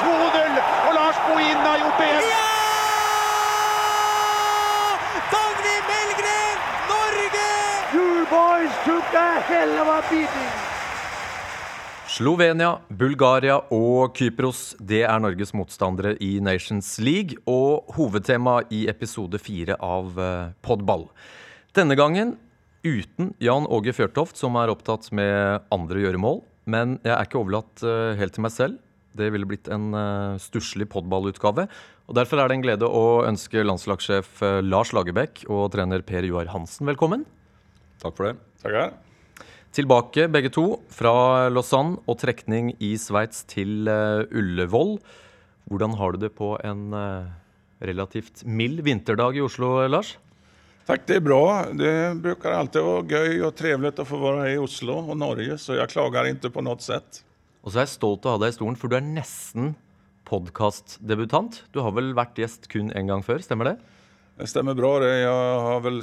2-0, og Lars Bohin har gjort det igjen. Dagny Melgren, Norge! You boys took a hell of a beating. Slovenia, Bulgaria og Kypros det er Norges motstandere i Nations League og hovedtema i episode fire av eh, Podball. Denne gangen uten Jan Åge Fjørtoft, som er opptatt med andre gjøremål. Men jeg er ikke overlatt eh, helt til meg selv. Det ville blitt en uh, stusslig podballutgave. Og Derfor er det en glede å ønske landslagssjef eh, Lars Lagerbäck og trener Per Joar Hansen velkommen. Takk for det. Takk for det. Tilbake begge to fra Lausanne og trekning i Sveits til eh, Ullevål. Hvordan har du det på en relativt mild vinterdag i Oslo, Lars? Takk, det er bra. Det bruker alltid å være gøy og trivelig å få være i Oslo og Norge, så jeg klager ikke på noe sätt. Og så er jeg stolt av å ha deg i stolen, for du er nesten podkastdebutant. Du har vel vært gjest kun én gang før, stemmer det? Det stemmer bra det. Väl,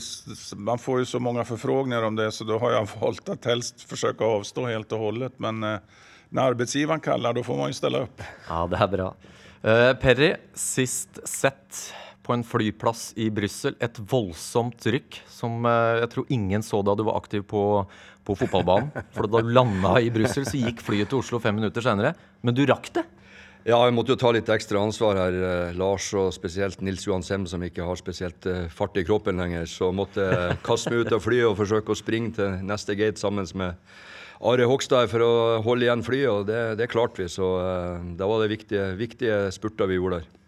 man får jo så mange forfrågninger om det, så da har jeg valgt at helst forsøke å avstå helt og hållet. Men eh, arbeidsgiveren kaller, da får man jo stille opp. Ja, det er bra. Uh, Perry, sist sett på en flyplass i Brussel. Et voldsomt rykk som eh, jeg tror ingen så da du var aktiv på, på fotballbanen. For da du landa i Brussel, så gikk flyet til Oslo fem minutter senere. Men du rakk det. Ja, jeg måtte jo ta litt ekstra ansvar her, eh, Lars og spesielt Nils Johan Sem, som ikke har spesielt eh, fart i kroppen lenger. Så måtte jeg kaste meg ut av flyet og forsøke å springe til neste gate sammen med Are Hogstad for å holde igjen flyet, og det, det klarte vi. Så uh, da var det viktige, viktige spurter vi gjorde der.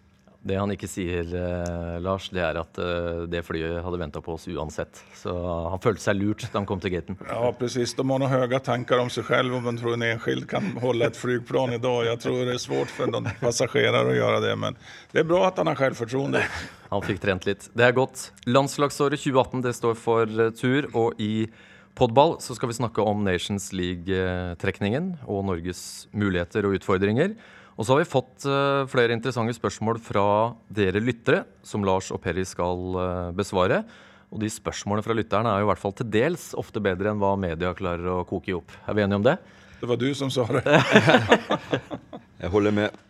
Det han ikke sier, eh, Lars, det er at eh, det flyet hadde venta på oss uansett. Så han følte seg lurt da han kom til gaten. Ja, precis. De har ha høye tanker om seg selv om man tror en enskild kan holde et flygplan dag. Jeg tror det er svårt for noen passasjerer å gjøre det, men det er bra at han har självförtroende. Han fikk trent litt. Det er godt. Landslagsåret 2018 det står for eh, tur, og i podball så skal vi snakke om Nations League-trekningen og Norges muligheter og utfordringer. Og så har vi fått eh, flere interessante spørsmål fra dere lyttere, som Lars og Perry skal eh, besvare. Og de spørsmålene fra lytterne er jo i hvert fall til dels ofte bedre enn hva media klarer å koke i opp. Er vi enige om det? Det var du som sa det. Jeg holder med.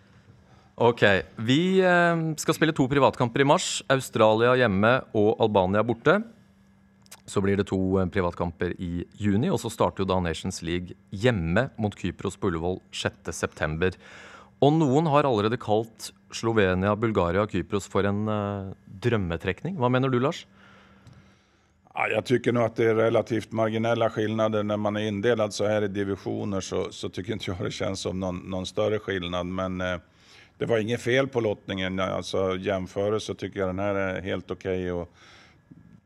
Ok. Vi eh, skal spille to privatkamper i mars. Australia hjemme og Albania borte. Så blir det to privatkamper i juni, og så starter jo da Nations League hjemme mot Kypros på Ullevål 6.9. Og noen har allerede kalt Slovenia, Bulgaria og Kypros for en uh, drømmetrekning. Hva mener du, Lars? Jag tycker nog att det är relativt marginella skillnader. När man är indelad så här i divisioner så, så tycker inte jag det känns som någon, någon större skillnad. Men eh, det var inget fel på lottningen. Alltså, jämförelse tycker jag den här är helt okej. Och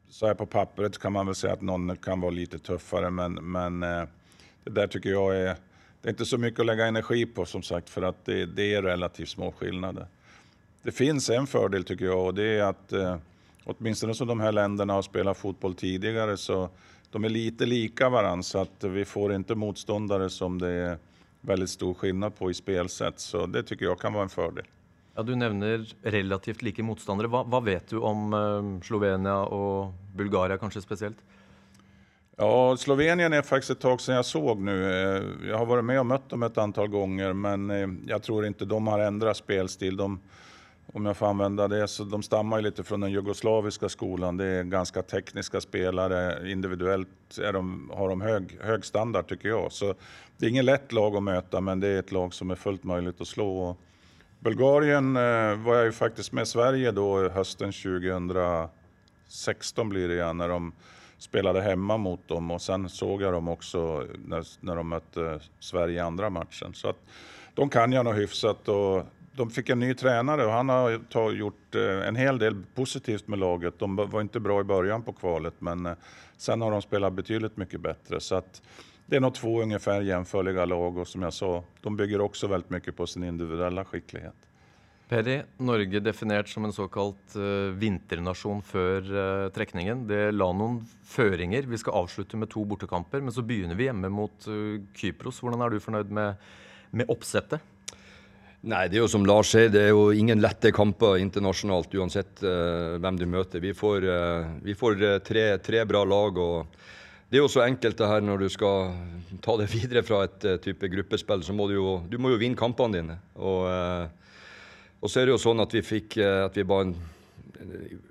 Så här på pappret kan man väl säga att någon kan vara lite tuffare. Men, men eh, det där tycker jag är... Det är inte så mycket att lägga energi på som sagt för att det, det är relativt små skillnader. Det finns en fördel tycker jag och det är att eh, åtminstone som de här länderna har spelat fotboll tidigare så de är lite lika varandra så att vi får inte motståndare som det är väldigt stor skillnad på i spelsätt. Så det tycker jag kan vara en fördel. Ja, Du nevner relativt like motstandere. Hva, vet du om eh, Slovenia og Bulgaria kanskje spesielt? Ja, Slovenien är faktiskt ett tag sedan jag såg nu. Jeg Jag har varit med och mött dem ett antal gånger men jeg jag tror inte de har ändrat spelstil. Om jag får använda det, så de stammar ju lite från den jugoslaviska skolan. Det är ganska tekniska spelare. Individuellt de, har de hög standard tycker jag. Så det är ingen lätt lag att möta men det är ett lag som är fullt möjligt att slå. Bulgarien eh, var jag ju faktiskt med Sverige då hösten 2016 blir det igen när de spelade hemma mot dem och sen såg jag dem också när, när de mötte Sverige i andra matchen. Så att de kan jag nog hyfsat och de fick en ny tränare och han har gjort eh, en hel del positivt med laget. De var inte bra i början på kvalet men eh, sen har de spelat betydligt mycket bättre. Så att det är nog två ungefär jämförliga lag och som jag sa, de bygger också väldigt mycket på sin individuella skicklighet. Perry, Norge definert som en såkalt uh, vinternasjon før uh, trekningen. Det la noen føringer. Vi skal avslutte med to bortekamper, men så begynner vi hjemme mot uh, Kypros. Hvordan er du fornøyd med, med oppsettet? Nei, det er jo som Lars sier, det er jo ingen lette kamper internasjonalt uansett hvem du møter. Vi får, vi får tre, tre bra lag, og det er jo så enkelt det her når du skal ta det videre fra et type gruppespill, så må du jo, du må jo vinne kampene dine. Og, og så er det jo sånn at vi fikk uh, at vi var en,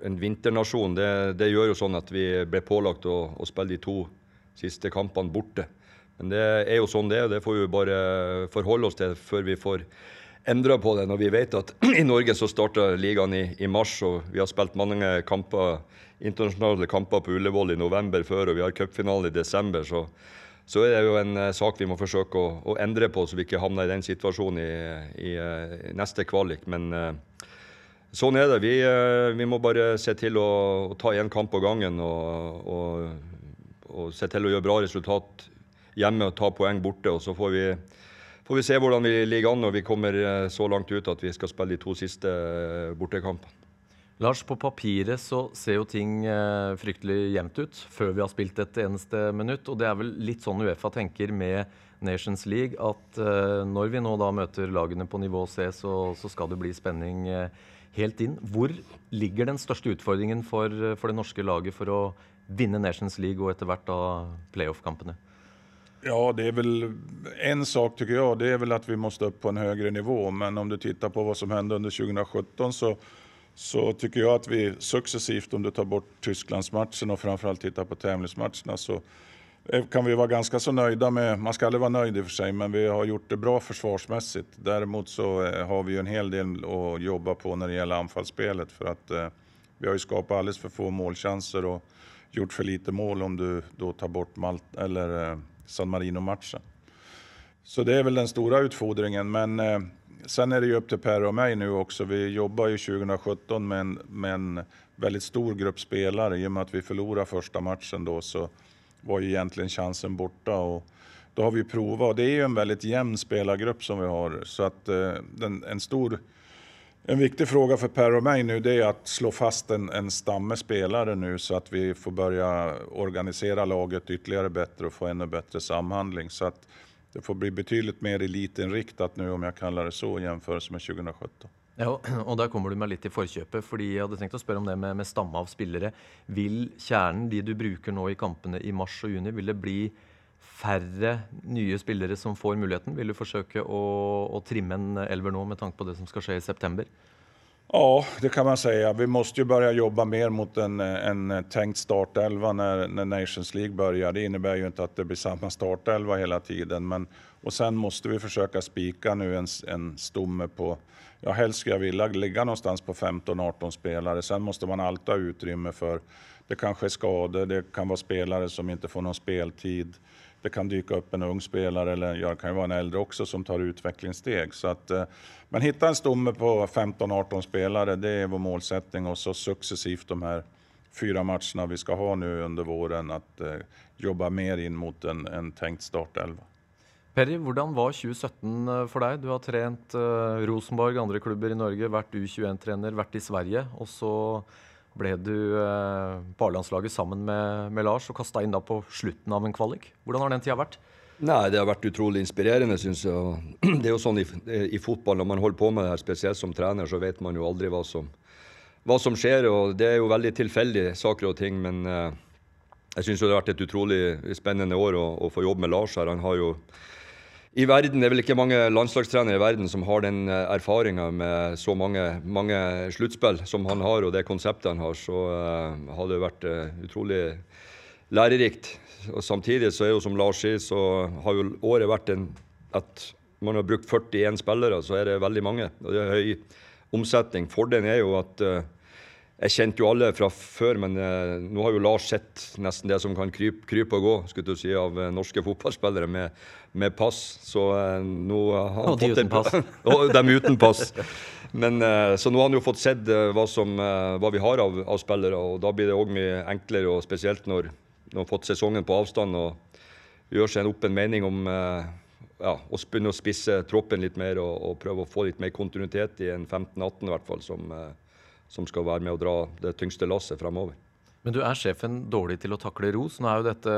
en vinternasjon. Det, det, gjør jo sånn at vi ble pålagt å, å, spille de to siste kampene borte. Men det er jo sånn det er, det får vi bare forholde oss til før vi får endra på det. Når vi vet at i Norge så starta ligaen i, i mars, og vi har spilt mange kamper internasjonale kamper på Ullevål i november før, og vi har cupfinale i desember, så, så, er det jo en uh, sak vi må forsøke å, å, endre på, så vi ikke havner i den situasjonen i, i, i neste kvalik. Men uh, sånn er det. Vi, vi, må bare se til å, å ta én kamp på gangen og, og, og, se til å gjøre bra resultat hjemme og ta poeng borte. og så får vi får vi se hvordan vi ligger an når vi kommer så langt ut at vi skal spille de to siste bortekampene. Lars, på papiret så ser jo ting eh, fryktelig jevnt ut før vi har spilt et eneste minutt. Og det er vel litt sånn Uefa tenker med Nations League, at eh, når vi nå da møter lagene på nivå C, så, så skal det bli spenning eh, helt inn. Hvor ligger den største utfordringen for, for, det norske laget for å vinne Nations League og etter hvert da playoff-kampene? Ja, det er vel en sak tycker jeg, det er vel at vi må upp på en høyere nivå. Men om du tittar på hva som hände under 2017 så så tycker jag att vi successivt, om du tar bort Tysklandsmatchen och framförallt tittar på tävlingsmatcherna, så kan vi vara ganska så nöjda med, man ska aldrig vara nöjd i och för sig, men vi har gjort det bra försvarsmässigt. Däremot så eh, har vi ju en hel del att jobba på när det gäller anfallsspelet för att eh, vi har ju skapat alldeles för få målchanser och gjort för lite mål om du då tar bort Malt eller eh, San Marino-matchen. Så det är väl den stora utfordringen, men eh, sen är det ju upp till Per och mig nu också. Vi jobbar ju 2017 med en, med en väldigt stor grupp spelare. I och med att vi förlorade första matchen då så var ju egentligen chansen borta. Och då har vi provat. Och det är ju en väldigt jämn spelargrupp som vi har. Så att eh, den, en stor... En viktig fråga för Per och mig nu det är att slå fast en, en stamme spelare nu så att vi får börja organisera laget ytterligare bättre och få ännu bättre samhandling. Så att det får bli betydelig mer elitinriktet nå, om jeg kaller det så, i jämförelse med 2017. Ja, og Der kommer du meg litt i forkjøpet. fordi Jeg hadde tenkt å spørre om det med, med stamme av spillere. Vil kjernen, de du bruker nå i kampene i mars og juni, vil det bli færre nye spillere som får muligheten? Vil du forsøke å, å trimme en elver nå med tanke på det som skal skje i september? Ja, det kan man säga. Vi måste ju börja jobba mer mot en, en tänkt startelva när, när Nations League börjar. Det innebär ju inte att det blir samma startelva hela tiden. Men, och sen måste vi försöka spika nu en, en stomme på, ja helst skulle jag vilja ligga någonstans på 15-18 spelare. Sen måste man alltid ha utrymme för, det kanske är skador, det kan vara spelare som inte får någon speltid det kan dyka upp en ung spelare, eller det kan ju vara en äldre också, som tar utvecklingssteg. Så att, eh, men hitta en stomme på 15-18 spelare, det är vår målsättning. Och så successivt de här fyra matcherna vi ska ha nu under våren, att eh, jobba mer in mot en, en tenkt startelva. Perry, hvordan var 2017 eh, for deg? Du har trent uh, Rosenborg, andre klubber i Norge, vært U21-trener, vært i Sverige. Og så ble du eh, på A-landslaget sammen med, med, Lars og kasta inn da på slutten av en kvalik. Hvordan har den tida vært? Nei, Det har vært utrolig inspirerende, syns jeg. Det er jo sånn i, i, fotball, når man holder på med det her, spesielt som trener, så vet man jo aldri hva som, hva som skjer. og Det er jo veldig tilfeldige saker og ting. Men uh, jeg syns det har vært et utrolig spennende år å, å få jobbe med Lars her. Han har jo i verden, Det er vel ikke mange landslagstrenere i verden som har den eh, erfaringa med så mange, mange sluttspill som han har, og det konseptet han har. Så uh, har det vært uh, utrolig lærerikt. Og Samtidig så er jo som Lars sier, så har jo året vært en, at man har brukt 41 spillere, så er det veldig mange. Og det er høy omsetning. Fordelen er jo at uh, jeg kjente jo alle fra før, men eh, nå har jo Lars sett nesten det som kan krype, krype og gå skulle du si, av eh, norske fotballspillere med, med pass. Så eh, nå har han og de uten pass. og dem uten pass. Men, eh, så nå har han jo fått sett eh, hva, som, eh, hva vi har av, av, spillere, og da blir det òg mye enklere, og spesielt når han har fått sesongen på avstand og gjør seg opp en mening om ja, å begynne å spisse troppen litt mer og, og, prøve å få litt mer kontinuitet i en 15-18 i hvert fall, som som skal være med å dra det tyngste lasset fremover. Men du er sjefen dårlig til å takle ros. Nå er jo dette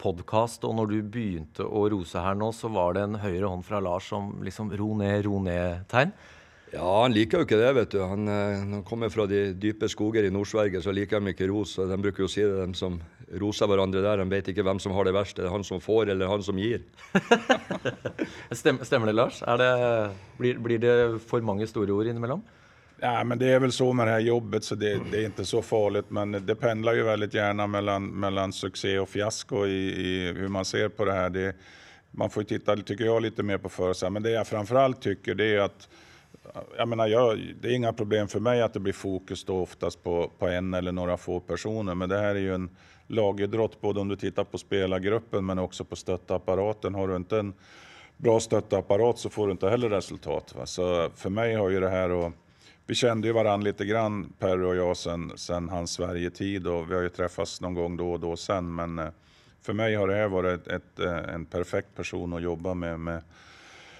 podkast, og når du begynte å rose her nå, så var det en høyre hånd fra Lars som liksom ro ned, ro ned-tegn. Ja, han liker jo ikke det, vet du. Han, eh, når han kommer fra de dype skoger i Nord-Sverige, så liker de ikke ros. og De bruker jo å si det, de som roser hverandre der. De vet ikke hvem som har det verst. Det er han som får, eller han som gir. Stemmer det, Lars? Det, blir, blir det for mange store ord innimellom? Ja, men det är väl så med det här jobbet så det, det är inte så farligt. Men det pendlar ju väldigt gärna mellan, mellan succé och fiasko i, i hur man ser på det här. Det, man får titta, lite mer på förutsättningar. Men det jag framförallt tycker det är att jag menar, jag, det är inga problem för mig att det blir fokus då oftast på, på en eller några få personer. Men det här är ju en lagidrott både om du tittar på spelargruppen men också på stöttapparaten. Har du inte en bra støtteapparat, så får du inte heller resultat. Va? Så för mig har ju det här och vi kände ju varandra lite grann, Per och jag, sen, sen hans Sverige-tid och vi har ju träffats någon gång då och då sen. Men eh, för mig har det här varit ett, ett, eh, en perfekt person att jobba med, med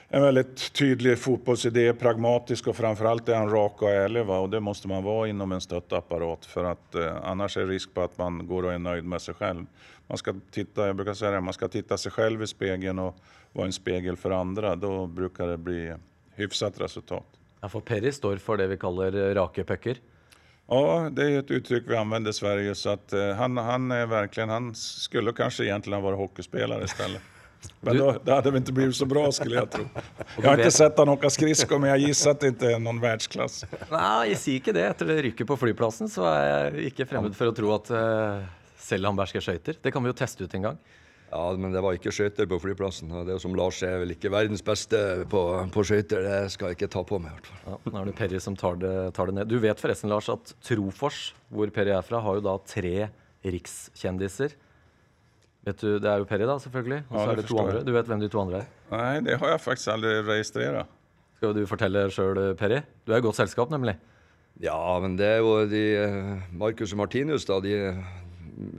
en väldigt tydlig fotbollsidé, pragmatisk och framförallt är han rak och ärlig. Va? Och det måste man vara inom en stöttapparat för att eh, annars är risk på att man går och är nöjd med sig själv. Man ska titta, jag brukar säga det, man ska titta sig själv i spegeln och vara en spegel för andra. Då brukar det bli hyfsat resultat. Ja, for Perry står for det vi kaller rake pucker. Ja, det är ett uttryck vi använder i Sverige. Så att, uh, han, han, är verkligen, han skulle kanske egentligen vara hockeyspelare istället. Men då, det hade väl inte blivit så bra skulle jag tro. Jag har inte sett han åka skridskor, men jag gissar att det inte är någon världsklass. Nei, jeg sier ikke det. Etter det rykket på flyplassen så er jeg ikke fremmed for å tro at uh, selv han behersker skøyter. Det kan vi jo teste ut en gang. Ja, men det var ikke skøyter på flyplassen. og det er som Lars er vel ikke verdens beste på, på skøyter. Det skal jeg ikke ta på meg, i hvert fall. Ja, nå er det Perry som tar det, tar det ned. Du vet forresten, Lars, at Trofors, hvor Perry er fra, har jo da tre rikskjendiser. Vet du, Det er jo Perry, da, selvfølgelig. Og Ja, så det er det to andre. Du vet hvem de to andre er? Nei, det har jeg faktisk aldri registrert. Skal du fortelle sjøl, Perry? Du er i godt selskap, nemlig. Ja, men det er jo de eh, Marcus og Martinus, da. De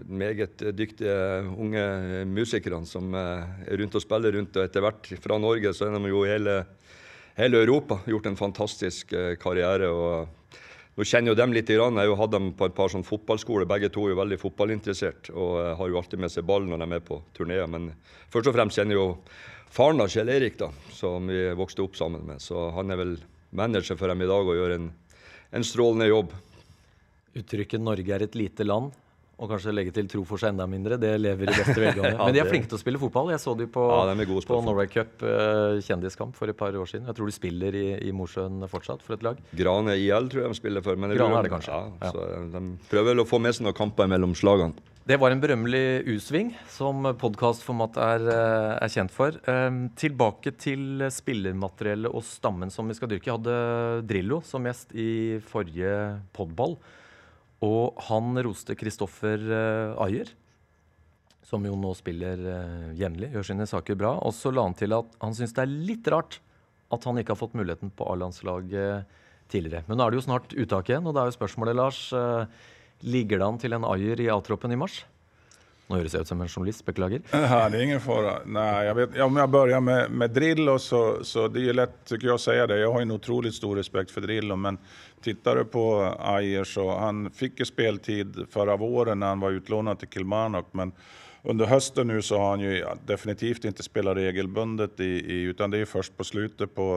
meget dyktige unge musikerne som eh, er rundt og spiller rundt. Og etter hvert fra Norge så er de jo hele, hele Europa. Gjort en fantastisk eh, karriere. og nå kjenner jo dem litt. Jeg har jo hatt dem på et par sånn fotballskoler. Begge to er jo veldig fotballinteressert og eh, har jo alltid med seg ball når de er på turneer. Men først og fremst kjenner jo faren av Kjell Erik, som vi vokste opp sammen med. Så han er vel manager for dem i dag og gjør en, en strålende jobb. Uttrykket 'Norge er et lite land', og kanskje legge til tro for seg enda mindre', det lever i beste velgående. Men de er flinke til å spille fotball. Jeg så de på, Ja, på Norway Cup eh, kjendiskamp for et par år siden. Jeg tror de spiller i, i Mosjøen fortsatt for et lag. Grane IL tror jeg de spiller for. Men Grane er det kanskje, Ja, ja. Så de prøver vel å få med seg noen kamper mellom slagene. Det var en berømmelig U-sving, som podkastformat er, eh, er kjent for. Um, tilbake til spillermateriellet og stammen som vi skal dyrke. Jeg hadde Drillo som gjest i forrige podball. Og han roste Kristoffer eh, Ayer, som jo nå spiller uh, jevnlig, gjør sine saker bra. Og så la han til at han syns det er litt rart at han ikke har fått muligheten på A-landslaget tidligere. Men nå er det jo snart uttak igjen, og da er jo spørsmålet, Lars eh, Ligger det an til en Ayer i A-troppen i mars? Nå høres jeg ut som en journalist, beklager. Ja, det er ingen fara. Nei, jag vet, om jeg begynner med, med Drillo så, så det er jo lett tycker jag å si det. Jeg har en utrolig stor respekt for Drillo men tittar du på Ayer så han fikk ju speltid förra våren när han var utlånad til Kilmarnock men under høsten nu så har han ju definitivt ikke spelat regelbundet i, i, utan det er først på slutet på,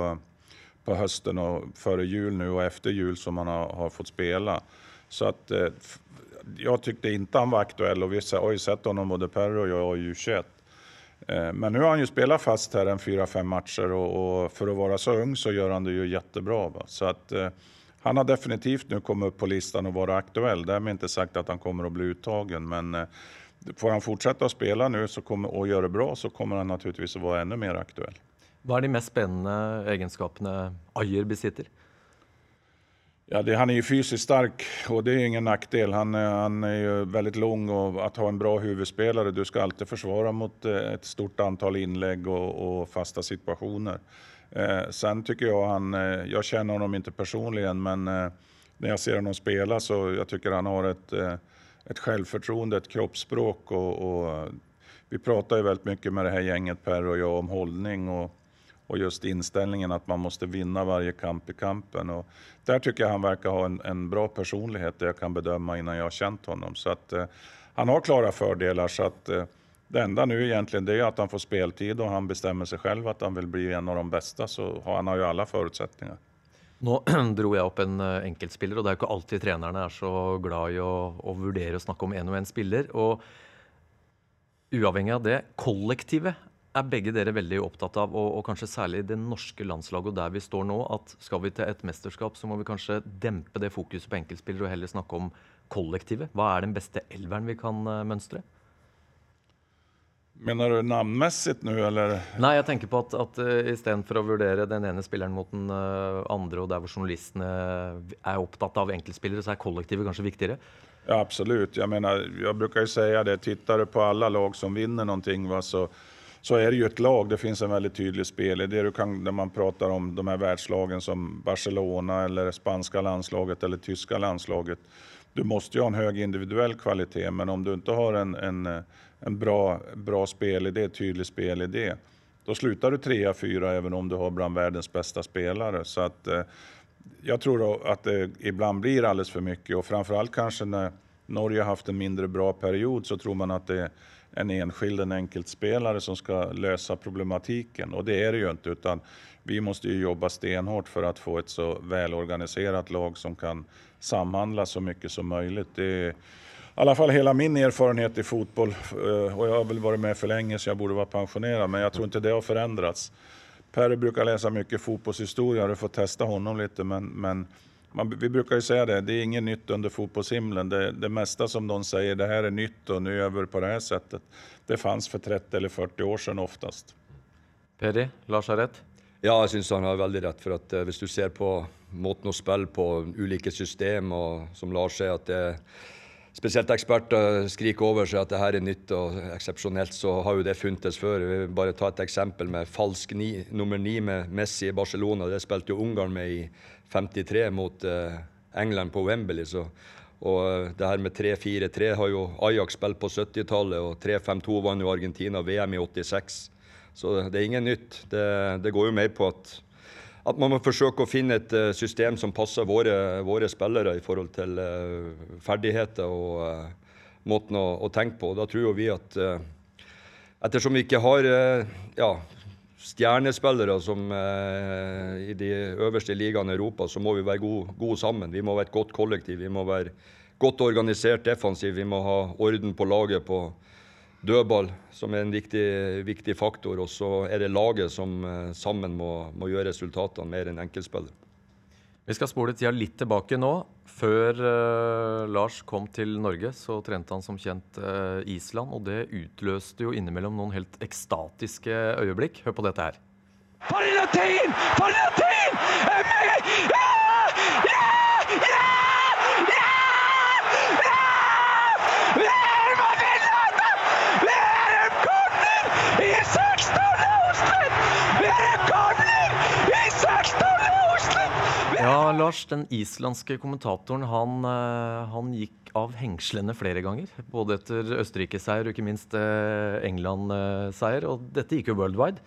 på høsten og före jul nu och efter jul som han har, har fått spela. Så att eh, jag tyckte inte han var aktuell och vi sa- har ju sett honom både Perro och jag i U21. Eh, Men nu har han ju spelat fast här en fyra, fem matcher och, och för att vara så ung så gör han det ju jättebra. Va? Så att eh, han har definitivt nu kommit upp på listan och vara aktuell. Därmed inte sagt att han kommer att bli uttagen men eh, får han fortsätta att spela nu så kommer, och göra det bra så kommer han naturligtvis att vara ännu mer aktuell. Hva er de mest spennende egenskapene Ayer besitter? Ja, det, han är ju fysiskt stark och det är ingen nackdel. Han, är- han är ju väldigt lång och att ha en bra huvudspelare, du ska alltid försvara mot et ett stort antal inlägg och, och fasta situationer. Eh, sen tycker jag han, jeg jag känner honom inte personligen men eh, när jag ser honom spela så jag tycker han har ett, eh, ett självförtroende, kroppsspråk och, och eh, vi pratar ju väldigt mycket med det här gänget Per och jag om hållning och och just inställningen att man måste vinna varje kamp i kampen. Och där tycker jag han verkar ha en, en bra personlighet det jag kan bedöma innan jag har känt honom. Så att, eh, han har klara fördelar så att eh, det enda nu egentligen det är att han får speltid och han bestämmer sig själv att han vill bli en av de bästa så han har ju alla förutsättningar. Nå dro jeg opp en eh, enkeltspiller, og det er jo ikke alltid trenerne er så glad i å, å vurdere å snakke om én og én spiller. Og uavhengig av det, kollektivet er begge dere veldig opptatt av, og, og kanskje særlig det norske landslaget og der vi står nå, at skal vi til et mesterskap, så må vi kanskje dempe det fokuset på enkeltspillere og heller snakke om kollektivet. Hva er den beste elveren vi kan uh, mønstre? Mener du navnmessig nå, eller? Nei, jeg tenker på at, at uh, istedenfor å vurdere den ene spilleren mot den uh, andre, og der hvor journalistene er opptatt av enkeltspillere, så er kollektivet kanskje viktigere? Ja, absolutt. Jeg mener, jeg bruker jo si det, tittar du på alle lag som vinner noe, så, så är det ju ett lag. Det finns en väldigt tydlig spelidé. Du kan, när man pratar om de här världslagen som Barcelona eller spanska landslaget eller tyska landslaget. Du måste ju ha en hög individuell kvalitet, men om du inte har en, en en bra, bra spelidé, tydlig spelidé. Då slutar du trea, fyra även om du har bland världens bästa spelare. Så att, eh, tror att det ibland blir alldeles för mycket och framförallt kanske när Norge har haft en mindre bra period så tror man att det en enskild, en enkelt som ska lösa problematiken och det är det ju inte utan vi måste ju jobba för att få ett så välorganiserat lag som kan samhandla så mycket som möjligt. Det i alla fall hela min erfarenhet i fotboll, og och jag har väl varit med för länge så jag borde vara pensionerad, men jag tror inte det har förändrats. Perry brukar läsa mycket fotbollshistoria, du får testa honom lite, men, men man, vi brukar ju säga det, det är inget nytt under fotbollshimlen. Det, det mesta som noen säger, det här är nytt och nu gör vi på det här sättet. Det fanns for 30 eller 40 år siden oftast. Peri, Lars har rett? Ja, jeg syns han har veldig rett. for at uh, Hvis du ser på måten å spille på, ulike system, og som Lars sier, at det er spesielt eksperter skriker over seg at det her er nytt og eksepsjonelt, så har jo det funtes før. Vi vil bare ta et eksempel med falsk ni, nummer ni med Messi i Barcelona. Det spilte jo Ungarn med i 53 mot uh, England på Wembley. Så, og uh, det her med 3-4-3 har jo Ajax spilt på 70-tallet, og 3-5-2 vant jo Argentina VM i 86. Så det er ingen nytt. Det, det går jo mer på at at man må forsøke å finne et uh, system som passer våre, våre, spillere i forhold til ferdigheter og måten å, å, tenke på. Da tror vi at ettersom vi ikke har ja, stjernespillere som i de øverste ligaene i Europa, så må vi være gode, gode sammen. Vi må være et godt kollektiv. Vi må være godt organisert defensiv. Vi må ha orden på laget på dødball, som er en viktig, viktig faktor. Og så er det laget som eh, sammen må, må gjøre resultatene mer enn enkeltspillere. Vi skal spole tida litt tilbake nå. Før uh, Lars kom til Norge, så trente han som kjent uh, Island. Og det utløste jo innimellom noen helt ekstatiske øyeblikk. Hør på dette her. For en latin! For en latin! Lars, den islandske kommentatoren han, eh, han, gikk av hengslene flere ganger. Både etter Østerrike-seier og ikke minst eh, England-seier. Og dette gikk jo worldwide.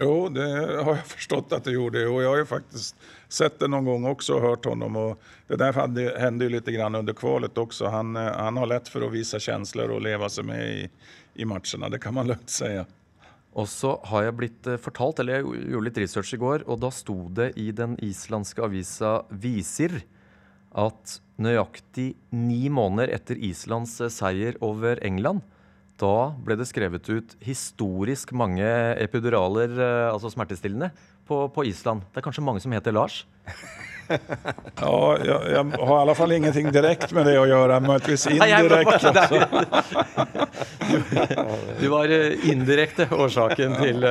Jo, det har jeg forstått at det gjorde. Og jeg har jo faktisk sett det noen ganger også og hørt ham. Og det der hendte jo litt under kvalet også. Han, eh, han, har lett for å vise følelser og leve seg med i, i matchene. Det kan man lett si. Og så har jeg blitt eh, fortalt, eller jeg gjorde litt research i går, og da sto det i den islandske avisa Visir at nøyaktig ni måneder etter Islands eh, seier over England, da ble det skrevet ut historisk mange epiduraler, eh, altså smertestillende, på, på Island. Det er kanskje mange som heter Lars? Ja, jag, jag, har i alla fall ingenting direkt med det att göra, möjligtvis indirekt. Du, du var eh, indirekte årsaken til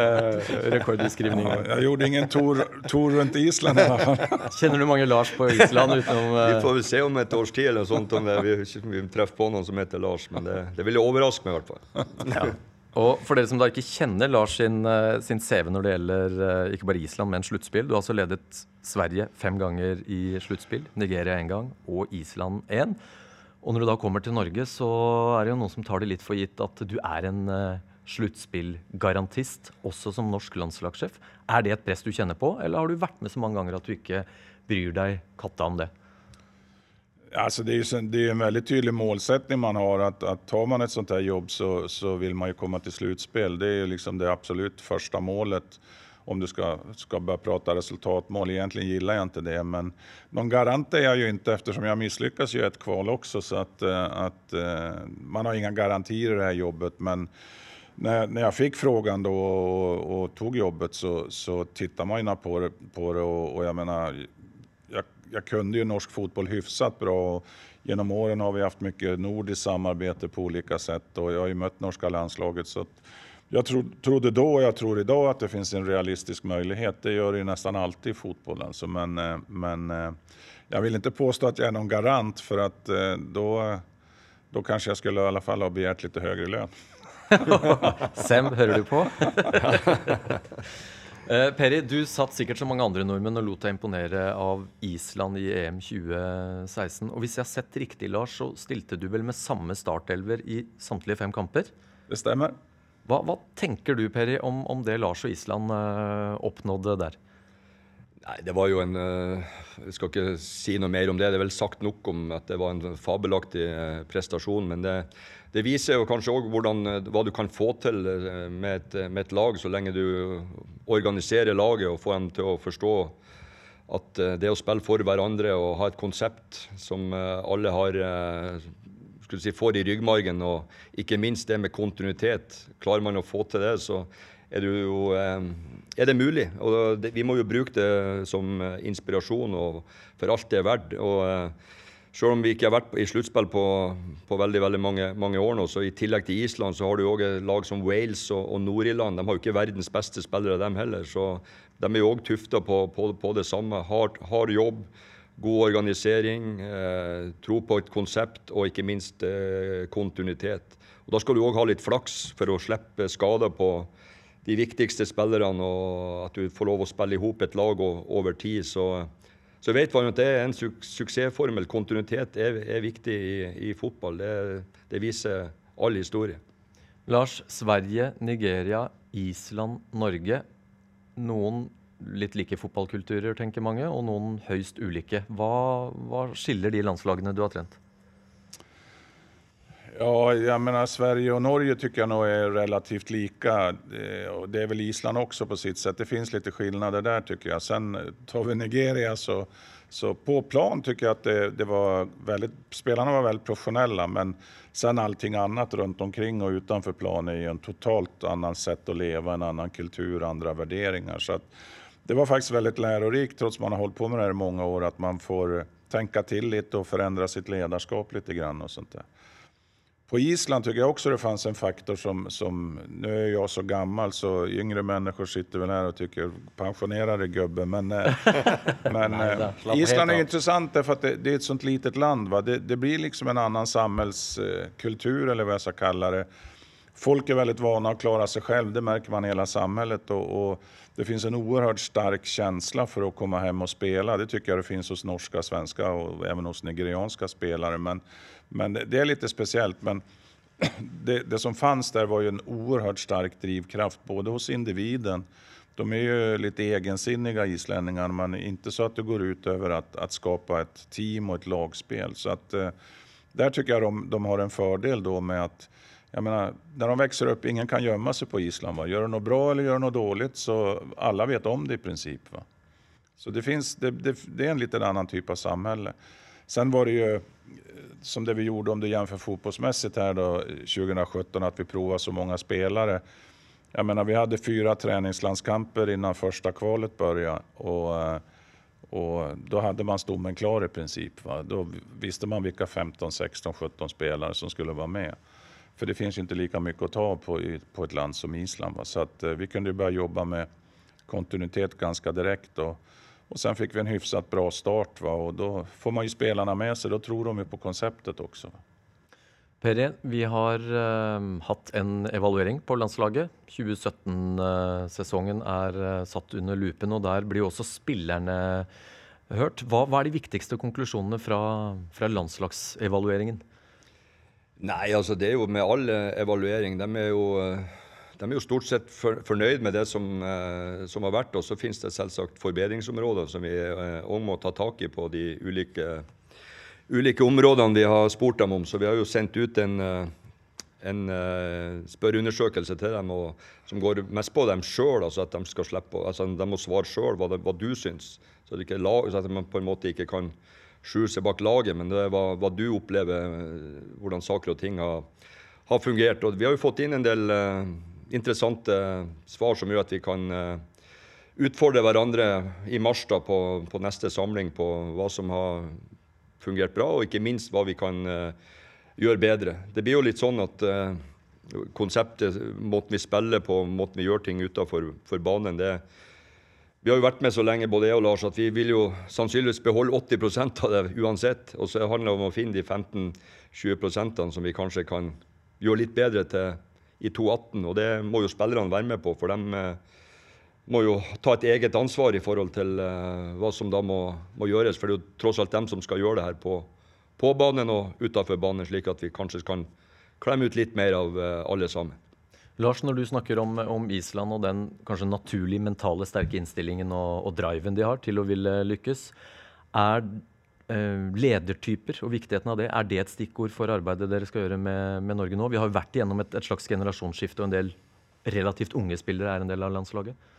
rekordutskrivningen. Ja, jeg gjorde ingen tor, tor rundt Island i hvert fall. Kjenner du mange Lars på Island utenom uh... Vi får vel se om et års tid eller sånt om det, vi, vi treffer på noen som heter Lars, men det, det vil overraske meg i hvert fall. Ja. Og for dere som da ikke kjenner Lars sin, eh, sin CV når det gjelder eh, ikke bare Island, men sluttspill. Du har altså ledet Sverige fem ganger i sluttspill, Nigeria én gang og Island én. Og når du da kommer til Norge, så er det jo noen som tar det litt for gitt at du er en uh, sluttspillgarantist, også som norsk landslagssjef. Er det et press du kjenner på, eller har du vært med så mange ganger at du ikke bryr deg katta om det? Alltså det, är ju, det är en väldigt tydlig målsättning man har. Att, att tar man ett sånt här jobb så, så vill man ju komma till slutspel. Det är liksom det absolut första målet. om du ska, ska börja prata resultatmål. Egentligen gillar jag inte det, men någon garant är jag ju inte eftersom jag misslyckas ju ett kval också. Så att, eh, att eh, man har inga garantier i det här jobbet. Men när, när jag fick frågan då och, och tog jobbet så, så tittar man ju på det, på det och, och jag menar, jag, jag kunde ju norsk fotboll hyfsat bra. Och genom åren har vi haft mycket nordiskt samarbete på olika sätt och jag har ju mött norska landslaget. Så att jag tro, trodde då och jag tror idag att det finns en realistisk möjlighet. Det gör det ju nästan alltid i fotbollen. Alltså. Men, eh, men eh, jag vill inte påstå att jag är någon garant för att da då, då kanske jag skulle i alla fall ha begärt lite högre lön. Sem, hører du på? Eh, Peri, du satt sikkert som mange andre nordmenn og lot deg imponere av Island i EM 2016. Og hvis jeg har sett riktig, Lars, så stilte du vel med samme startelver i samtlige fem kamper? Det stemmer. Hva, hva tenker du, Peri, om, om det Lars og Island eh, oppnådde der? Nei, det var jo en eh, Jeg skal ikke si noe mer om det. Det er vel sagt nok om at det var en fabelaktig eh, prestasjon. Men det, det viser jo kanskje òg hva du kan få til med et, med et, lag, så lenge du organiserer laget og får dem til å forstå at det å spille for hverandre og ha et konsept som alle har si, får i ryggmargen, og ikke minst det med kontinuitet. Klarer man å få til det, så er du jo er det mulig. Og det, vi må jo bruke det som inspirasjon og for alt det er verdt. Og selv om vi ikke har vært i sluttspill på, på, veldig veldig mange, mange, år nå, så i tillegg til Island så har du òg lag som Wales og, og Nord-Irland. De har jo ikke verdens beste spillere, dem heller. Så de er jo òg tufta på, på, på, det samme. Hard, hard jobb god organisering, eh, tro på et konsept og ikke minst eh, kontinuitet. Og Da skal du òg ha litt flaks for å slippe skader på de viktigste spillerne, og at du får lov å spille i hop et lag over tid. Så, så vet man at det er en su suksessformel. Kontinuitet er, er viktig i, i fotball. Det, det, viser all historie. Lars, Sverige, Nigeria, Island, Norge. Noen litt like fotballkulturer, tenker mange, og noen høyst ulike. Hva, hva skiller de landslagene du har trent? Ja, jag menar Sverige och Norge tycker jag nog är relativt lika. Det är väl Island också på sitt sätt. Det finns lite skillnader där tycker jag. Sen tar vi Nigeria så, så på plan tycker jag att det, det, var väldigt, spelarna var väldigt professionella men sen allting annat runt omkring och utanför plan är ju en totalt annan sätt att leva, en annan kultur, andra värderingar. Så att, det var faktiskt väldigt lärorikt trots man har hållit på med det här i många år att man får tänka till lite och förändra sitt ledarskap lite grann och sånt där. På Island tycker jag också det fanns en faktor som, som, nu är jag så gammal så yngre människor sitter väl här och tycker pensionerade gubbe. Men, eh, men eh, Island är intressant därför att det, det, är ett sånt litet land. Va? Det, det blir liksom en annan samhällskultur eller vad jag ska kalla det. Folk är väldigt vana att klara sig själv, det märker man i hela samhället. Och, och, det finns en oerhört stark känsla för att komma hem och spela. Det tycker jag det finns hos norska, svenska och även hos nigerianska spelare. Men, men det är lite speciellt. Men det, det, som fanns där var ju en oerhört stark drivkraft, både hos individen, de är ju lite egensinniga islänningar, men inte så att det går ut över att, att skapa ett team och ett lagspel. Så att, eh, där tycker de, de har en fördel då med att jag menar, när de växer upp, ingen kan gömma sig på Island. Va? Gör du något bra eller gör de något dåligt så alla vet om det i princip. Så det, finns, det, det, det är en lite annan typ av samhälle. Sen var det ju som det vi gjorde om du jämför fotbollsmässigt här då 2017 att vi provade så många spelare. Jag menar, vi hade fyra träningslandskamper innan första kvalet började och, och då hade man stommen klar i princip. Va? Då visste man vilka 15, 16, 17 spelare som skulle vara med. För det finns inte lika mycket att ta på, i, på ett land som Island. Va? Så att, eh, vi kunde börja jobba med kontinuitet ganska direkt. Och, och sen fick vi en hyfsat bra start va? och då får man ju spelarna med sig. Då tror de ju på konceptet också. Peri, vi har uh, hatt en evaluering på landslaget. 2017-sesongen er uh, satt under lupen, og der blir også spillerne hørt. Hva, hva er de viktigste konklusjonene fra, fra landslagsevalueringen? Nei, altså det er jo med all evaluering. De er jo, de er jo stort sett for, fornøyd med det som, eh, som, har vært. Og så finnes det selvsagt forbedringsområder som vi òg eh, må ta tak i på de ulike, ulike, områdene vi har spurt dem om. Så vi har jo sendt ut en, eh, en spørreundersøkelse til dem og, som går mest på dem sjøl. Altså at de skal slippe, altså de må svare sjøl hva, hva, du syns. Så, det ikke så at man på en måte ikke kan skjule seg bak laget, men det er hva, hva, du opplever, hvordan saker og ting har, har, fungert. Og vi har jo fått inn en del interessante svar som gjør at vi kan uh, utfordre hverandre i mars da, på, på, neste samling på hva som har fungert bra, og ikke minst hva vi kan uh, gjøre bedre. Det blir jo litt sånn at konseptet, måten vi spiller på, måten vi gjør ting utenfor banen, det vi har jo vært med så lenge, både jeg og Lars, at vi vil jo sannsynligvis beholde 80% av det uansett. Og så handler det om å finne de 15-20 som vi kanskje kan gjøre litt bedre til i 2018. Og det må jo spillerne være med på, for de uh, må jo ta et eget ansvar i forhold til uh, hva som da må, må, gjøres. For det er jo tross alt dem som skal gjøre det her på, på banen og utafor banen, slik at vi kanskje kan klemme ut litt mer av uh, alle sammen. Lars, når du snakker om, om, Island og den kanskje naturlig mentale sterke innstillingen og, og, driven de har til å ville lykkes, er eh, ledertyper og viktigheten av det, er det et stikkord for arbeidet dere skal gjøre med, med Norge nå? Vi har jo vært igjennom et, et slags generasjonsskifte, og en del relativt unge spillere er en del av landslaget.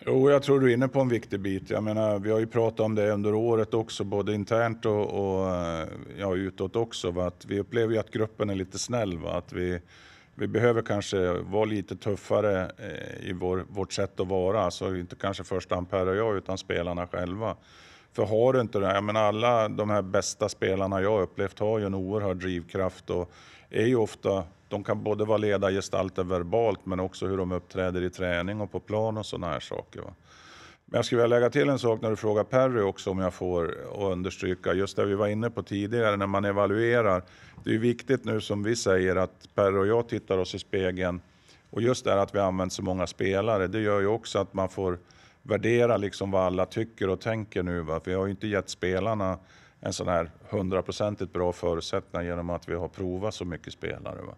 Jo, jeg tror du er inne på en viktig bit. Jeg mener, vi har jo pratet om det under året også, både internt og, og ja, utad også. Att vi opplever at gruppen er litt snill. At vi, vi behøver kanskje være lite tøffere eh, i vår, vårt sett å være. Altså, ikke kanskje først Ampere Per jeg, men utan selv. För har du inte det, jag menar alla de här bästa spelarna jag upplevt har ju en oerhörd drivkraft och är ju ofta de kan både vara ledargestalter verbalt men också hur de uppträder i träning och på plan och sådana här saker. Va? Men jag skulle vilja lägga till en sak när du frågar Perry också om jag får understryka just det vi var inne på tidigare när man evaluerar. Det är viktigt nu som vi säger att Perry och jag tittar oss i spegeln och just det att vi använt så många spelare det gör ju också att man får värdera liksom vad alla tycker och tänker nu. Va? Vi har ju inte gett spelarna en sån här hundraprocentigt bra förutsättning genom att vi har provat så mycket spelare. Va?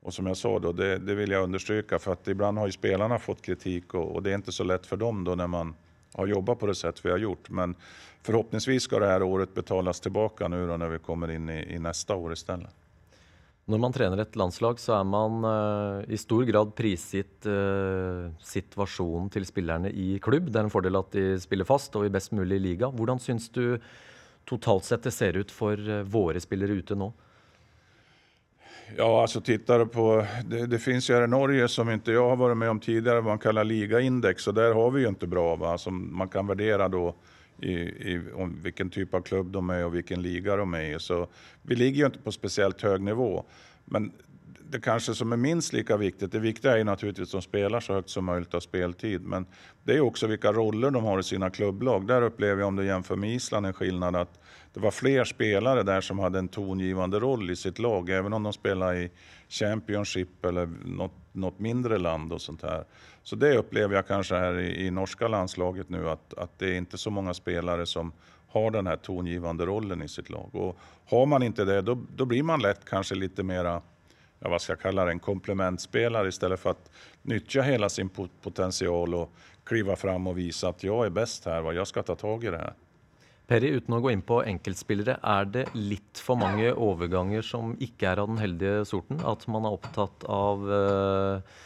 Och som jag sa då, det, det, vill jag understryka för att ibland har ju spelarna fått kritik och, och, det är inte så lätt för dem då när man har jobbat på det sätt vi har gjort. Men förhoppningsvis ska det här året betalas tillbaka nu då när vi kommer in i, i nästa år istället. Når man trener et landslag, så er man uh, i stor grad prisgitt uh, situasjonen til spillerne i klubb. Det er en fordel at de spiller fast og i best mulig liga. Hvordan syns du totalt sett det ser ut for uh, våre spillere ute nå? Ja, alltså tittar på, det, det, finns här i Norge som inte jag har varit med om tidigare, vad man kallar ligaindex och där har vi ju inte bra, va? som man kan värdera då i, i om vilken typ av klubb de är och vilken liga de är i. Så vi ligger ju inte på speciellt hög nivå. Men det kanske som är minst lika viktigt, det viktiga är ju naturligtvis att de spelar så högt som möjligt av speltid. Men det är också vilka roller de har i sina klubblag. Där upplever jag om du jämför med Island en skillnad att det var fler spelare där som hade en tongivande roll i sitt lag. Även om de spelar i Championship eller något, något mindre land och sånt här. Så det upplever jag kanske här i, i norska landslaget nu att, att det är inte så många spelare som har den här tongivande rollen i sitt lag. Och har man inte det, då, då blir man lätt kanske lite mera ja, vad ska jag kalla det, en komplementspelare istället för att nyttja hela sin potential och kliva fram och visa att jag är bäst här, vad jag ska ta tag i det här. Perry, uten å gå inn på enkeltspillere, er det litt for mange overganger som ikke er av den heldige sorten? At man er opptatt av uh,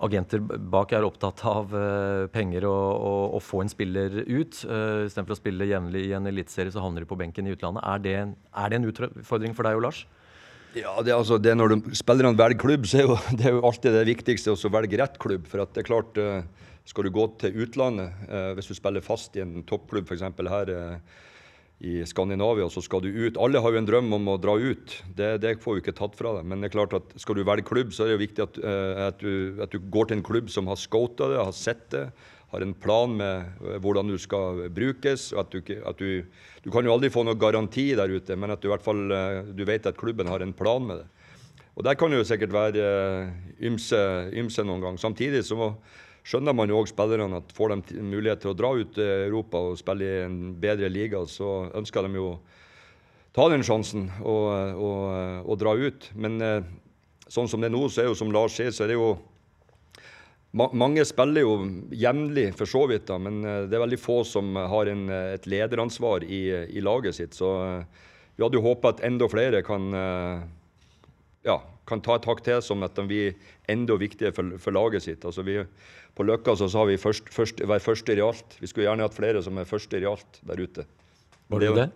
Agenter bak er opptatt av uh, penger og, og, og, få en spiller ut. Uh, Istedenfor å spille jevnlig i en eliteserie, så havner de på benken i utlandet. Er det, er det en utfordring for deg og Lars? Ja, det, altså, det Når spillerne velger klubb, så er jo, det er jo alltid det viktigste å velge rett klubb. For at det er klart, eh, skal du gå til utlandet, eh, hvis du spiller fast i en toppklubb f.eks. her eh, i Skandinavia, så skal du ut. Alle har jo en drøm om å dra ut, det, det får vi ikke tatt fra deg. Men det er klart at skal du velge klubb, så er det jo viktig at, at, du, at du går til en klubb som har scota det, har sett det har en plan med eh, hvordan du skal brukes. at, du, at du, du, kan jo aldri få noe garanti der ute, men at du i hvert fall eh, du vet at klubben har en plan med det. Og Der kan det jo sikkert være eh, ymse, ymse noen gang. Samtidig så skjønner man jo òg spillerne at får de mulighet til å dra ut til Europa og spille i en bedre liga, så ønsker de jo ta den sjansen og, og, og dra ut. Men sånn som det er nå, så er jo som Lars sier, så er det jo mange spiller jo jevnlig, for så vidt, da, men eh, det er veldig få som har en, eh, et lederansvar i, i, laget sitt. Så eh, vi hadde jo håpa at enda flere kan, ja, kan ta et hakk til, som at de blir enda viktigere for, for laget sitt. Altså vi, på Løkka så sa vi først, først, være første i alt. Vi skulle gjerne hatt flere som er første i alt der ute. Var du det?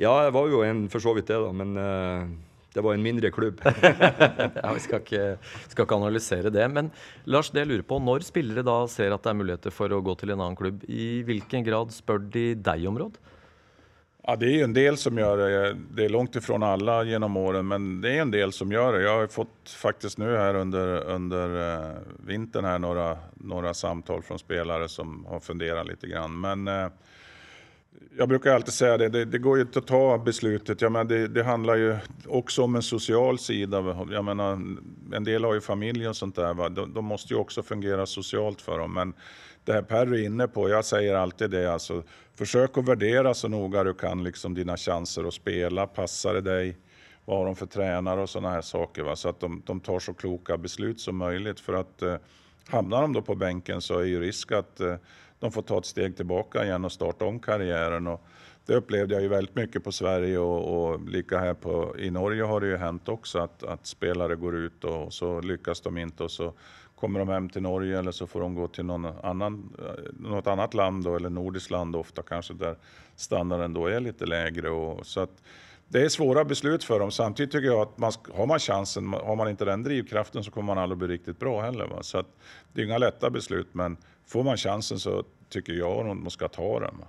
Ja, jeg var jo en for så vidt det, da. Men uh, det var en mindre klubb. ja, Vi skal ikke, skal ikke, analysere det. Men Lars, det jeg lurer på, når spillere da ser at det er muligheter for å gå til en annen klubb, i hvilken grad spør de deg om råd? Ja, det er en del som gjør det. Det er langt ifra alle gjennom årene, men det er en del som gjør det. Jeg har fått faktisk nå her under, under uh, vintern her noen samtaler fra spillere som har fundert litt. grann. Men uh, jeg bruker alltid si det, det, det, går jo ikke å ta beslutet. Jag det, det, handler jo også om en social sida. Jeg mener, en del har jo familie og sånt der. Va? De, måste ju också fungera socialt for dem. Men det här Per är inne på, jag säger alltid det, alltså, försök att värdera så noga du kan liksom dina chanser att spela. Passar det dig? Vad har de för tränare och sådana här saker? Va? Så att de, de, tar så kloka beslut som möjligt. För att eh, hamnar de då på bänken så är ju risk att eh, de får ta ett steg tillbaka igen och starta om karriären. Och det upplevde jag ju väldigt mycket på Sverige och, och lika här på, i Norge har det ju hänt också att, att spelare går ut och så lyckas de inte och så kommer de hem til Norge eller så får de gå til noen annan, något annat land eller nordiskt land ofta kanske där standarden då är lite lägre. Så det är svåra beslut för dem. Samtidigt tycker jag att man, har man chansen, har man inte den drivkraften så kommer man aldrig bli riktigt bra heller. Va? Så att det är inga lätta beslut men får man chansen så tycker jag att man ska ta den. Va?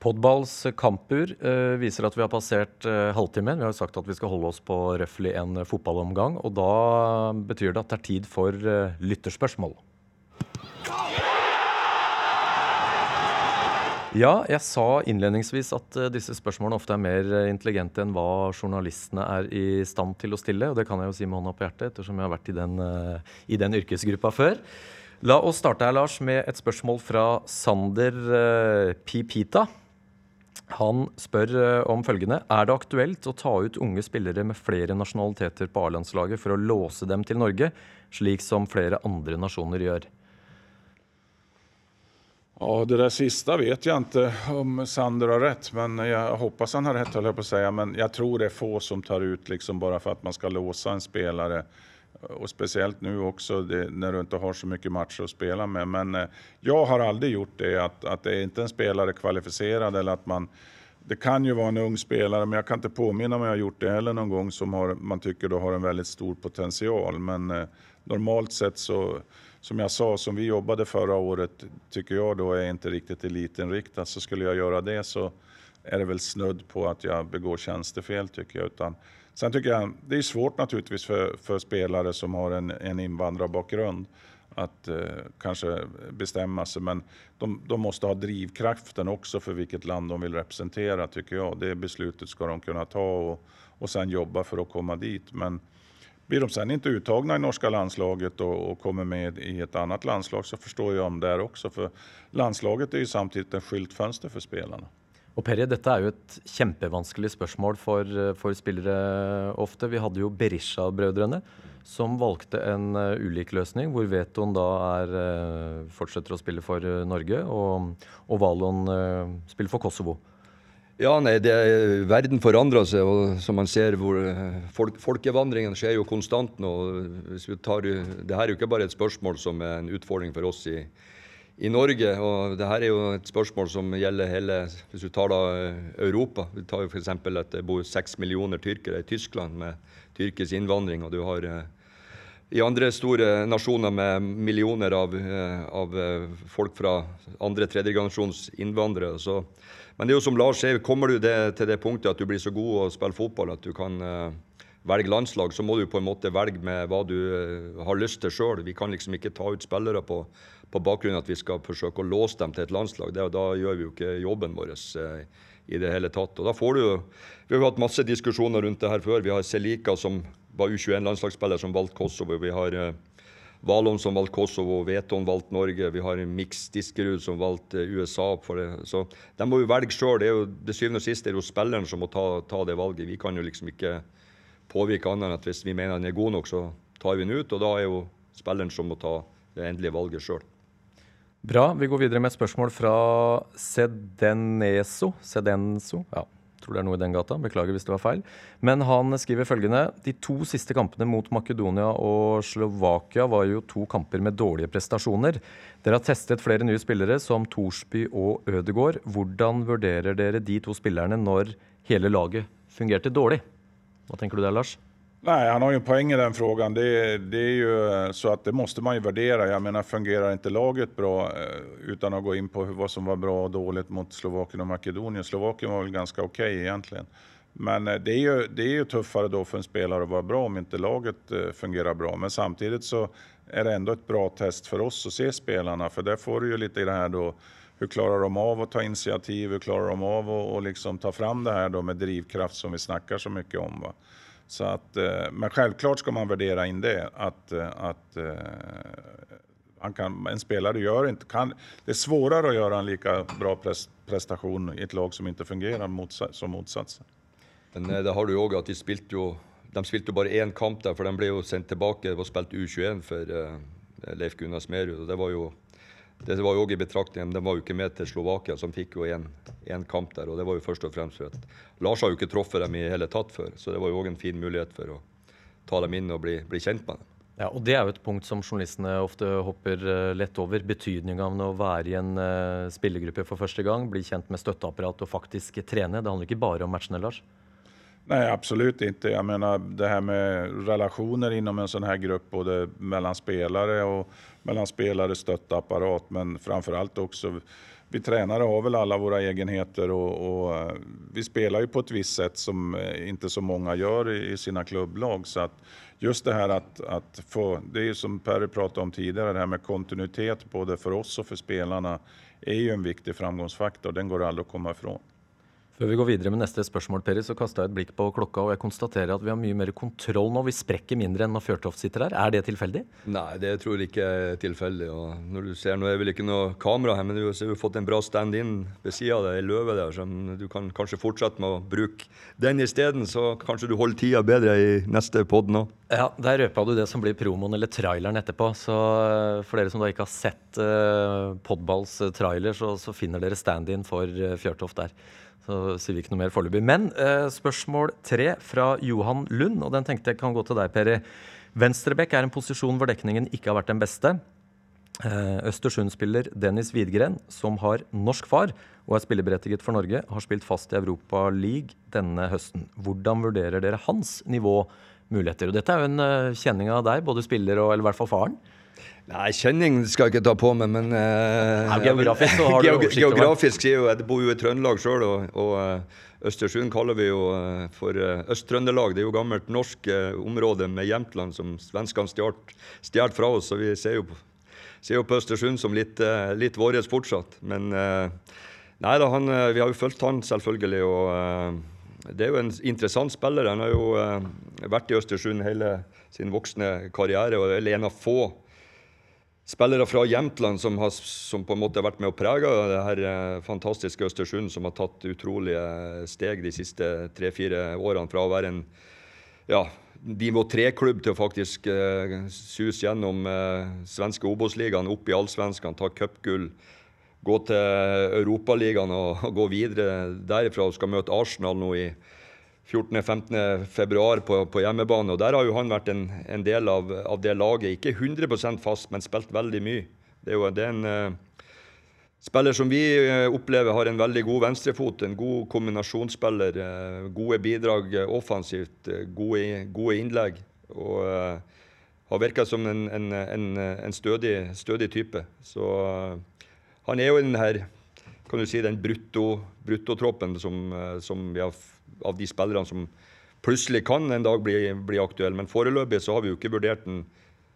Podballs kampur uh, viser at vi har passert uh, halvtimen. Vi har jo sagt at vi skal holde oss på røftlig en uh, fotballomgang. Og da betyr det at det er tid for lytterspørsmål. Ja, jeg sa innledningsvis at disse spørsmålene ofte er mer intelligente enn hva journalistene er i stand til å stille. Og det kan jeg jo si med hånda på hjertet, ettersom jeg har vært i den, i den yrkesgruppa før. La oss starte her, Lars, med et spørsmål fra Sander Pipita. Han spør eh, om følgende. Er det aktuelt å ta ut unge spillere med flere nasjonaliteter på A-landslaget for å låse dem til Norge, slik som flere andre nasjoner gjør? Ja, Det der siste vet jeg ikke om Sander har rett, men jeg håper han har rett. Jeg på å si. Men jeg tror det er få som tar ut liksom bare for at man skal låse en spiller och speciellt nu också det, när du inte har så mycket matcher att spela med. Men eh, jag har aldrig gjort det, att, att det är inte en spelare kvalificerad eller att man det kan ju vara en ung spelare, men jag kan inte påminna om jeg har gjort det heller någon gång som har, man tycker har en väldigt stor potential. Men eh, normalt sett så, som jag sa, som vi jobbade förra året, tycker jag då är inte riktigt elitinriktat. Så skulle jag göra det så är det väl snudd på att jag begår tjänstefel tycker jag. Utan Sen tycker jag det är svårt naturligtvis för, för spelare som har en, en invandrarbakgrund att eh, kanske bestämma sig. Men de, de, måste ha drivkraften också för vilket land de vill representera tycker jag. Det beslutet ska de kunna ta och, och sen jobba för att komma dit. Men blir de sen inte uttagna i norska landslaget och, och kommer med i ett annat landslag så förstår jag om det också. För landslaget är ju samtidigt en skyltfönster för spelarna. Og Perry, dette er jo et kjempevanskelig spørsmål for, for spillere ofte. Vi hadde jo Berisha-brødrene som valgte en uh, ulik løsning, hvor Veton da er, uh, fortsetter å spille for uh, Norge, og, og Valon spiller for Kosovo. Ja, nei, det, Verden forandrer seg, og som man ser hvor folk, Folkevandringen skjer jo konstant nå. Tar, det her er jo ikke bare et spørsmål som er en utfordring for oss i i Norge. Og det her er jo et spørsmål som gjelder hele Hvis du tar da eh, Europa. Vi tar jo f.eks. at det bor seks millioner tyrkere i Tyskland med tyrkisk innvandring. og du har eh, i andre store nasjoner med millioner av, eh, av folk fra andre tredjegenerasjons innvandrere. Så, men det er jo som Lars sier, kommer du det, til det punktet at du blir så god å spille fotball at du kan velge landslag, så må du på en måte velge med hva du har lyst til sjøl. Vi kan liksom ikke ta ut spillere på på bakgrunn av at vi skal forsøke å låse dem til et landslag. Det, da gjør vi jo ikke jobben vår eh, i det hele tatt. Og da får du jo, Vi har hatt masse diskusjoner rundt det her før. Vi har Selika som var U21-landslagsspiller som valgte Kosovo. Vi har eh, Valon som valgte Kosovo, Veton valgte Norge. Vi har Mix Diskerud som valgte USA. for det. Så De må jo velge sjøl. Det det syvende og siste er jo spilleren som må ta, ta, det valget. Vi kan jo liksom ikke påvirke annet enn at hvis vi mener den er god nok, så tar vi den ut. Og da er jo spilleren som må ta det endelige valget sjøl. Bra. Vi går videre med et spørsmål fra Sedeneso. Sedenso. Ja. Tror det er noe i den gata. Beklager hvis det var feil. Men han skriver følgende De to siste kampene mot Makedonia og Slovakia var jo to kamper med dårlige prestasjoner. Dere har testet flere nye spillere, som Thorsby og Ødegård. Hvordan vurderer dere de to spillerne når hele laget fungerte dårlig? Hva tenker du der, Lars? Nej, han har ju en poäng i den frågan. Det, det är ju så att det måste man ju värdera. Jag menar, fungerar inte laget bra eh, utan att gå in på vad som var bra och dåligt mot Slovakien och Makedonien. Slovakien var väl ganska okej okay egentligen. Men eh, det är, ju, det är ju tuffare då för en spelare att vara bra om inte laget eh, fungerar bra. Men samtidigt så är det ändå ett bra test för oss att se spelarna. För där får du ju lite i det här då, hur klarar de av att ta initiativ? Hur klarar de av att liksom ta fram det här då med drivkraft som vi snackar så mycket om? Va? Så att, eh, men självklart ska man värdera in det. Att, eh, att han kan, en spelare gör inte, kan, det är svårare att göra en lika bra prestation i ett lag som fungerar motsatt, som motsatsen. Men det har du òg at de spilte jo de spilte jo bare én kamp der, for de ble jo sendt tilbake og spilt U21 for Leif Gunnar Smerud. og Det var jo det var jo i betraktning, De var jo ikke med til Slovakia, som fikk jo én kamp der. og Det var jo først og fremst for at Lars har jo ikke truffet dem i hele tatt før. Så det var jo òg en fin mulighet for å ta dem inn og bli, bli, kjent med dem. Ja, og Det er jo et punkt som journalistene ofte hopper uh, lett over. Betydninga av å være i en uh, spillergruppe for første gang, bli kjent med støtteapparat og faktisk trene. Det handler ikke bare om matchene, Lars? Nej, absolut inte. Jag menar det här med relationer inom en sån här grupp, både mellan spelare och mellan spelare, stöttapparat, men framför allt också vi tränare har väl alla våra egenheter och, och, eh, vi spelar ju på ett visst sätt som eh, inte så många gör i, sina klubblag. Så att just det här att, att få, det är som Perry pratade om tidigare, det här med kontinuitet både för oss och för spelarna är ju en viktig framgångsfaktor. Den går aldrig att komma ifrån. Før vi går videre med neste spørsmål, Peri, så kasta jeg et blikk på klokka, og jeg konstaterer at vi har mye mer kontroll nå. Vi sprekker mindre enn når Fjørtoft sitter der. Er det tilfeldig? Nei, det tror jeg ikke er tilfeldig. Og når du ser, Nå er vel ikke noe kamera her, men du har fått en bra stand-in ved sida av deg, ei løve der, som du kan kanskje fortsette med å bruke den isteden. Så kanskje du holder tida bedre i neste pod nå. Ja, der røpa du det som blir promoen eller traileren etterpå. Så eh, for dere som da ikke har sett uh, Podballs uh, trailer, så, så finner dere stand-in for uh, Fjørtoft der. Så sier vi ikke noe mer foreløpig. Men eh, spørsmål tre fra Johan Lund, og den tenkte jeg kan gå til deg, Peri. Venstrebekk er en posisjon hvor dekningen ikke har vært den beste. Eh, Østersund-spiller Dennis Widgren, som har norsk far og er spilleberettiget for Norge, har spilt fast i Europa League denne høsten. Hvordan vurderer dere hans nivå, muligheter? Og dette er jo en uh, kjenning av deg, både spiller og eller i hvert fall faren. Nei, kjenning skal jeg ikke ta på meg, men uh, Nei, Geografisk så har du oversikt over Geografisk sier jo Jeg bor jo i Trøndelag sjøl, og, og uh, Østersund kaller vi jo uh, for Øst-Trøndelag. Det er jo gammelt norsk område med Jämtland som svenskene stjal fra oss. Så vi ser jo, ser jo på Østersund som litt, litt vårt fortsatt. Men nei da, han, vi har jo fulgt han selvfølgelig. og det er jo en interessant spiller. Han har jo vært i Østersund hele sin voksne karriere og er en av få spillere fra Jämtland som, har, som på en måte har vært med å prege det her eh, fantastiske Østersund, som har tatt utrolige steg de siste tre-fire årene. Fra å være en ja, nivå tre-klubb til å faktisk uh, suse gjennom uh, svenske Obos-ligaen, opp i Allsvenskan, ta cupgull, gå til Europaligaen og, og gå videre derifra og skal møte Arsenal nå i 14.-15. februar på, på, hjemmebane. og Der har jo han vært en, en del av, av, det laget. Ikke 100% fast, men spilt veldig mye. Det er jo det er en uh, spiller som vi uh, opplever har en veldig god venstrefot. En god kombinasjonsspiller. Uh, gode bidrag offensivt. Gode, gode, innlegg. Og har virka som en, en, en stødig, stødig, type. Så han er jo den her kan du si, den bruttotroppen brutto som, som vi har av de spillerne som plutselig kan en dag bli, bli aktuelle. Men foreløpig så har vi jo ikke vurdert den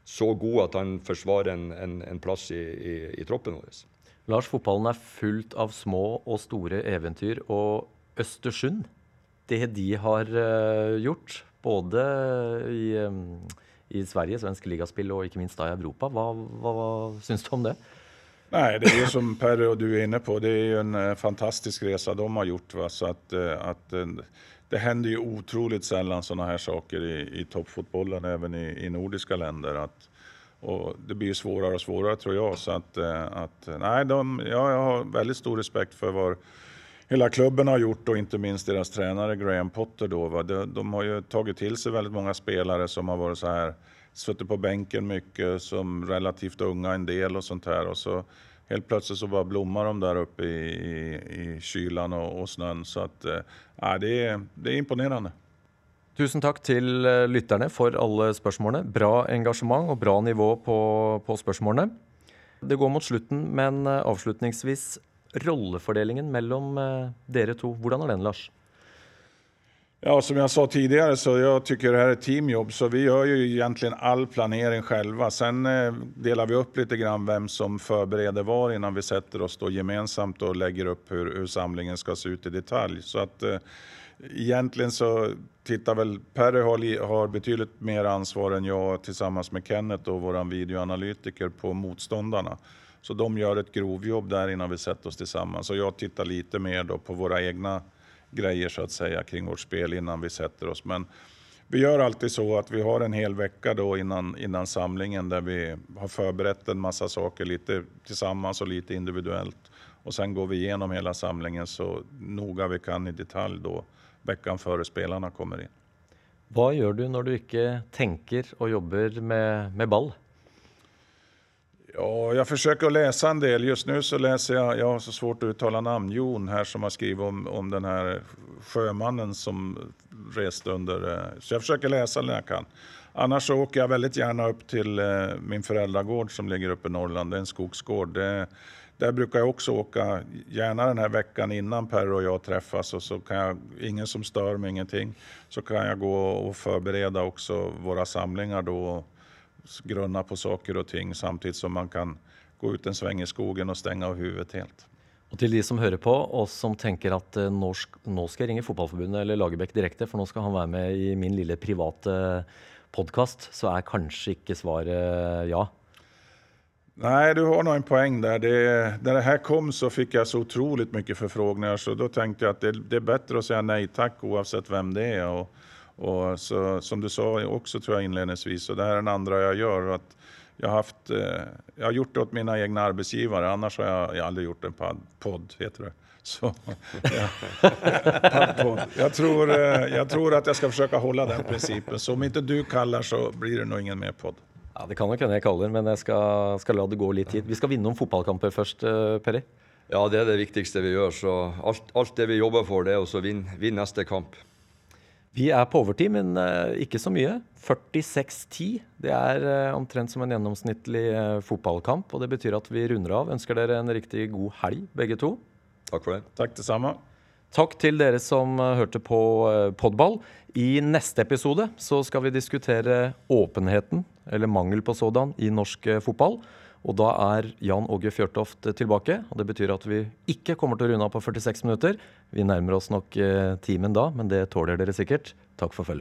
så god at han forsvarer en, en, en plass i, i, i, troppen vår. Lars, fotballen er fullt av små og store eventyr. Og Østersund, det de har uh, gjort, både i, um, i Sverige, svensk ligaspill og ikke minst da i Europa, hva, hva, hva syns du om det? Nej, det är ju som Per och du är inne på, det är ju en eh, fantastisk resa de har gjort. Va? Så att, eh, att, eh, det händer ju otroligt sällan sådana här saker i, i toppfotbollen, även i, i nordiska länder. Att, det blir ju svårare och svårare tror jag. Så att, att nej, de, ja, jag har väldigt stor respekt för hva hela klubben har gjort och inte minst deras tränare Graham Potter då. Va? De, de har ju tagit till sig väldigt många spelare som har varit så suttit på bänken mycket, som relativt unga en del och sånt här. Och så helt plötsligt så bara blommar de där uppe i, i, i kylan och, og snön. Så att, eh, det, är, det är imponerande. Tusen takk til eh, lytterne for alle spørsmålene. Bra engasjement og bra nivå på, på spørsmålene. Det går mot slutten, men eh, avslutningsvis rollefordelingen mellom eh, dere to. Hvordan er den, Lars? Ja, som jag sa tidigare så jag tycker det här är teamjobb så vi gör ju egentligen all planering själva. Sen eh, delar vi upp lite grann vem som förbereder var innan vi sätter oss då gemensamt och lägger hur, hur samlingen ska se ut i detalj. Så att eh, så tittar väl Perry har, har betydligt mer ansvar än jag tillsammans med Kenneth och våran videoanalytiker på motståndarna. Så de gör ett grovjobb där innan vi sätter oss tillsammans. Och jag tittar lite mer då på våra egna grejer så att säga kring vårt spel innan vi sätter oss. Men vi gör alltid så att vi har en hel vecka då innan, innan samlingen där vi har förberett en massa saker lite tillsammans och lite individuellt. Och sen går vi igenom hela samlingen så noga vi kan i detalj då veckan före spelarna kommer in. Hva gjør du når du ikke tenker og jobber med, med ball? Ja, jag försöker å läsa en del. Just nu så läser jag, jag har så svårt att uttala namn, Jon här som har skrivit om, om den här sjömannen som reste under... Så Så jag försöker läsa när jag kan. Annars åker jag väldigt gärna upp till eh, min föräldragård som ligger uppe i Norrland. Det är en skogsgård. Det, där brukar jag också åka, gärna den här veckan innan Per och jag träffas och så kan jag, ingen som stör mig, ingenting, så kan jag gå och förbereda också våra samlingar då grunna på saker og ting samtidig som man kan gå ut en sveng i skogen og stenge av huvudet helt. Og til de som hører på, og som tenker at eh, nå, skal jeg ringe Fotballforbundet eller Lagerbäck direkte, for nå skal han være med i min lille private podkast, så er kanskje ikke svaret ja. Nei, du har noen en der. där. Det, när det her kom så fikk jeg så utrolig mye forfrågninger, så da tenkte jeg at det, det er bedre å si nei takk, oavsett hvem det er. Och, och så, som du sa också tror jag inledningsvis, och det här är den andra jag gör, att jag har, haft, eh, jag har gjort det åt mina egna arbetsgivare, annars har jag, jag aldrig gjort en podd, heter det. Så, ja. Jag, tror, eh, jag tror att jag ska försöka hålla den principen. Så om inte du kallar så blir det nog ingen mer podd. Ja, Det kan nok hende jeg kaller, men jeg skal, skal la det gå litt tid. Vi skal vinne noen fotballkamper først, Peri. Perry. Ja, det er det viktigste vi gjør. Så alt, alt det vi jobber for, det er å vinne vinn neste kamp. Vi er på overtid, men eh, ikke så mye. 46-10. Det er eh, omtrent som en gjennomsnittlig eh, fotballkamp. Og det betyr at vi runder av. Ønsker dere en riktig god helg, begge to. Takk for det. Takk det samme. Takk til dere som hørte på Podball. I neste episode så skal vi diskutere åpenheten, eller mangel på sådan, i norsk fotball. Og da er Jan Åge Fjørtoft tilbake. Og det betyr at vi ikke kommer til å runde av på 46 minutter. Vi nærmer oss nok eh, timen da, men det tåler dere sikkert. Takk for følget.